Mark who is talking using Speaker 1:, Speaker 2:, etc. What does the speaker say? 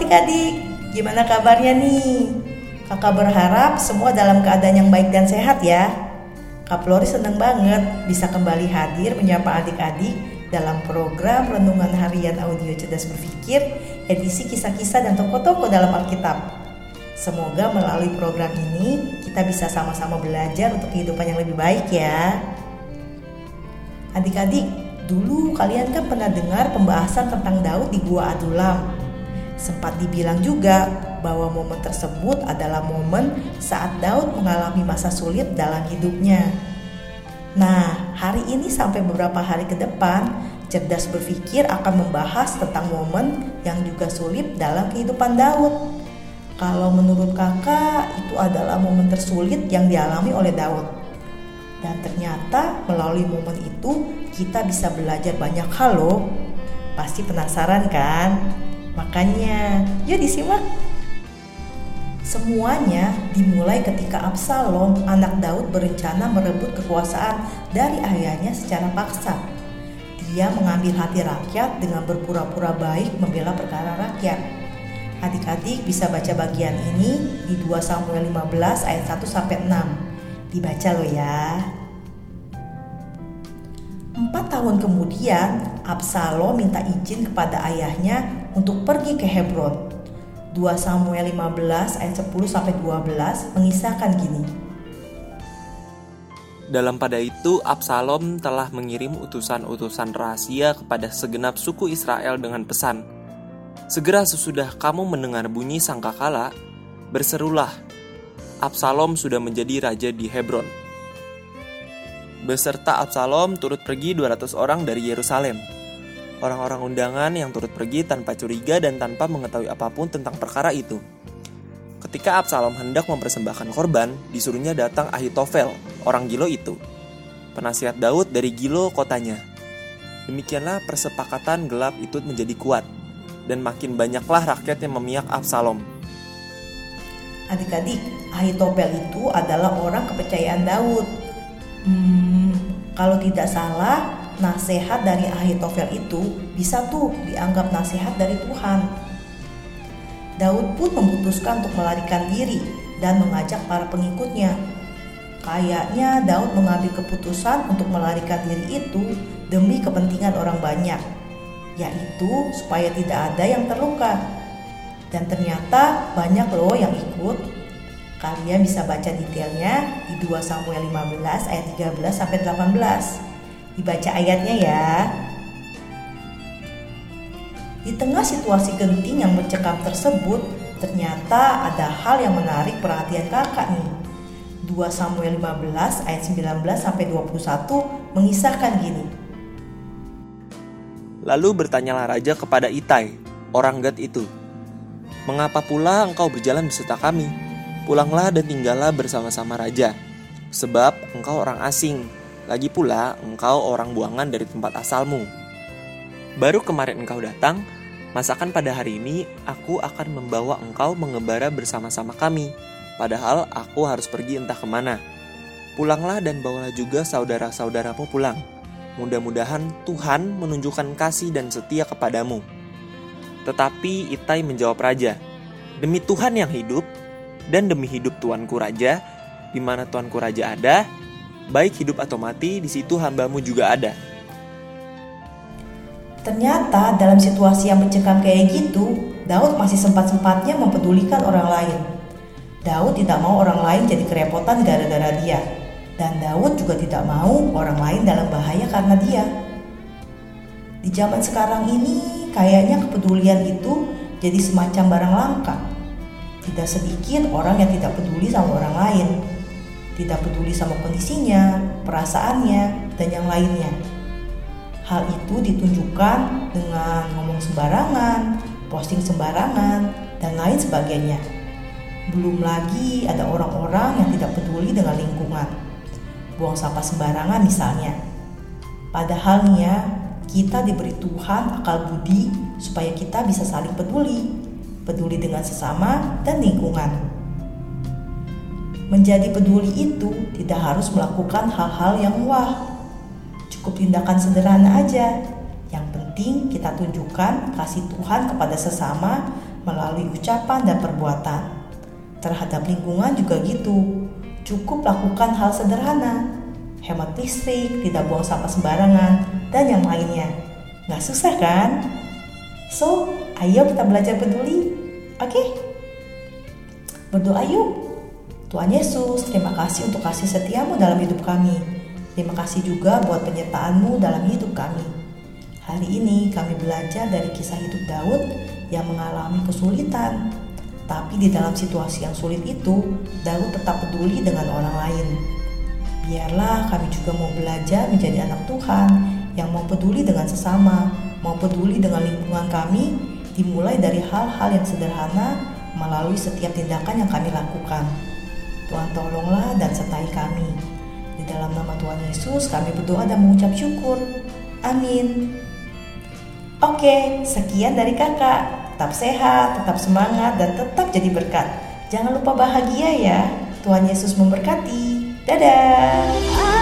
Speaker 1: Adik-adik, gimana kabarnya nih? Kakak berharap semua dalam keadaan yang baik dan sehat ya. Kak Flori senang banget bisa kembali hadir menyapa adik-adik dalam program Renungan Harian Audio Cerdas Berpikir edisi kisah-kisah dan tokoh-tokoh dalam Alkitab. Semoga melalui program ini kita bisa sama-sama belajar untuk kehidupan yang lebih baik ya. Adik-adik, dulu kalian kan pernah dengar pembahasan tentang Daud di Gua Adulam. Sempat dibilang juga bahwa momen tersebut adalah momen saat Daud mengalami masa sulit dalam hidupnya. Nah, hari ini sampai beberapa hari ke depan, cerdas berpikir akan membahas tentang momen yang juga sulit dalam kehidupan Daud. Kalau menurut kakak itu adalah momen tersulit yang dialami oleh Daud. Dan ternyata melalui momen itu kita bisa belajar banyak hal loh. Pasti penasaran kan? Makanya yuk disimak. Semuanya dimulai ketika Absalom, anak Daud berencana merebut kekuasaan dari ayahnya secara paksa. Dia mengambil hati rakyat dengan berpura-pura baik membela perkara rakyat Adik-adik bisa baca bagian ini di 2 Samuel 15 ayat 1 sampai 6. Dibaca loh ya. Empat tahun kemudian, Absalom minta izin kepada ayahnya untuk pergi ke Hebron. 2 Samuel 15 ayat 10 sampai 12 mengisahkan gini.
Speaker 2: Dalam pada itu, Absalom telah mengirim utusan-utusan rahasia kepada segenap suku Israel dengan pesan, Segera sesudah kamu mendengar bunyi sangkakala, berserulah, Absalom sudah menjadi raja di Hebron. Beserta Absalom turut pergi 200 orang dari Yerusalem. Orang-orang undangan yang turut pergi tanpa curiga dan tanpa mengetahui apa pun tentang perkara itu. Ketika Absalom hendak mempersembahkan korban, disuruhnya datang Ahitofel, orang Gilo itu. Penasihat Daud dari Gilo kotanya. Demikianlah persepakatan gelap itu menjadi kuat dan makin banyaklah rakyat yang memihak Absalom.
Speaker 1: Adik-adik, Ahitofel itu adalah orang kepercayaan Daud. Kalau tidak salah, nasihat dari Ahitofel itu bisa tuh dianggap nasihat dari Tuhan. Daud pun memutuskan untuk melarikan diri dan mengajak para pengikutnya. Kayaknya Daud mengambil keputusan untuk melarikan diri itu demi kepentingan orang banyak yaitu supaya tidak ada yang terluka. Dan ternyata banyak loh yang ikut. Kalian bisa baca detailnya di 2 Samuel 15 ayat 13 sampai 18. Dibaca ayatnya ya. Di tengah situasi genting yang mencekam tersebut, ternyata ada hal yang menarik perhatian kakak nih. 2 Samuel 15 ayat 19 sampai 21 mengisahkan gini.
Speaker 2: Lalu bertanyalah raja kepada Itai, orang Gad itu, Mengapa pula engkau berjalan beserta kami? Pulanglah dan tinggallah bersama-sama raja, sebab engkau orang asing, lagi pula engkau orang buangan dari tempat asalmu. Baru kemarin engkau datang, masakan pada hari ini aku akan membawa engkau mengembara bersama-sama kami, padahal aku harus pergi entah ke mana. Pulanglah dan bawalah juga saudara-saudaramu pulang Mudah-mudahan Tuhan menunjukkan kasih dan setia kepadamu. Tetapi Itai menjawab raja, Demi Tuhan yang hidup, dan demi hidup tuanku raja, di mana tuanku raja ada, baik hidup atau mati, di situ hambamu juga ada.
Speaker 1: Ternyata dalam situasi yang mencekam kayak gitu, Daud masih sempat-sempatnya mempedulikan orang lain. Daud tidak mau orang lain jadi kerepotan gara-gara dia. Dan Daud juga tidak mau orang lain dalam bahaya karena dia. Di zaman sekarang ini, kayaknya kepedulian itu jadi semacam barang langka. Tidak sedikit orang yang tidak peduli sama orang lain, tidak peduli sama kondisinya, perasaannya, dan yang lainnya. Hal itu ditunjukkan dengan ngomong sembarangan, posting sembarangan, dan lain sebagainya. Belum lagi ada orang-orang yang tidak peduli dengan lingkungan buang sampah sembarangan misalnya. Padahal nih ya, kita diberi Tuhan akal budi supaya kita bisa saling peduli, peduli dengan sesama dan lingkungan. Menjadi peduli itu tidak harus melakukan hal-hal yang wah. Cukup tindakan sederhana aja. Yang penting kita tunjukkan kasih Tuhan kepada sesama melalui ucapan dan perbuatan. Terhadap lingkungan juga gitu. Cukup lakukan hal sederhana. Hemat listrik, tidak buang sampah sembarangan, dan yang lainnya. Nggak susah kan? So, ayo kita belajar peduli. Oke? Berdoa yuk. Tuhan Yesus, terima kasih untuk kasih setiamu dalam hidup kami. Terima kasih juga buat penyertaanmu dalam hidup kami. Hari ini kami belajar dari kisah hidup Daud yang mengalami kesulitan. Tapi di dalam situasi yang sulit itu, Daud tetap peduli dengan orang lain. Biarlah kami juga mau belajar menjadi anak Tuhan yang mau peduli dengan sesama, mau peduli dengan lingkungan kami, dimulai dari hal-hal yang sederhana melalui setiap tindakan yang kami lakukan. Tuhan tolonglah dan sertai kami. Di dalam nama Tuhan Yesus kami berdoa dan mengucap syukur. Amin. Oke, sekian dari kakak. Tetap sehat, tetap semangat, dan tetap jadi berkat. Jangan lupa bahagia ya. Tuhan Yesus memberkati. Dadah.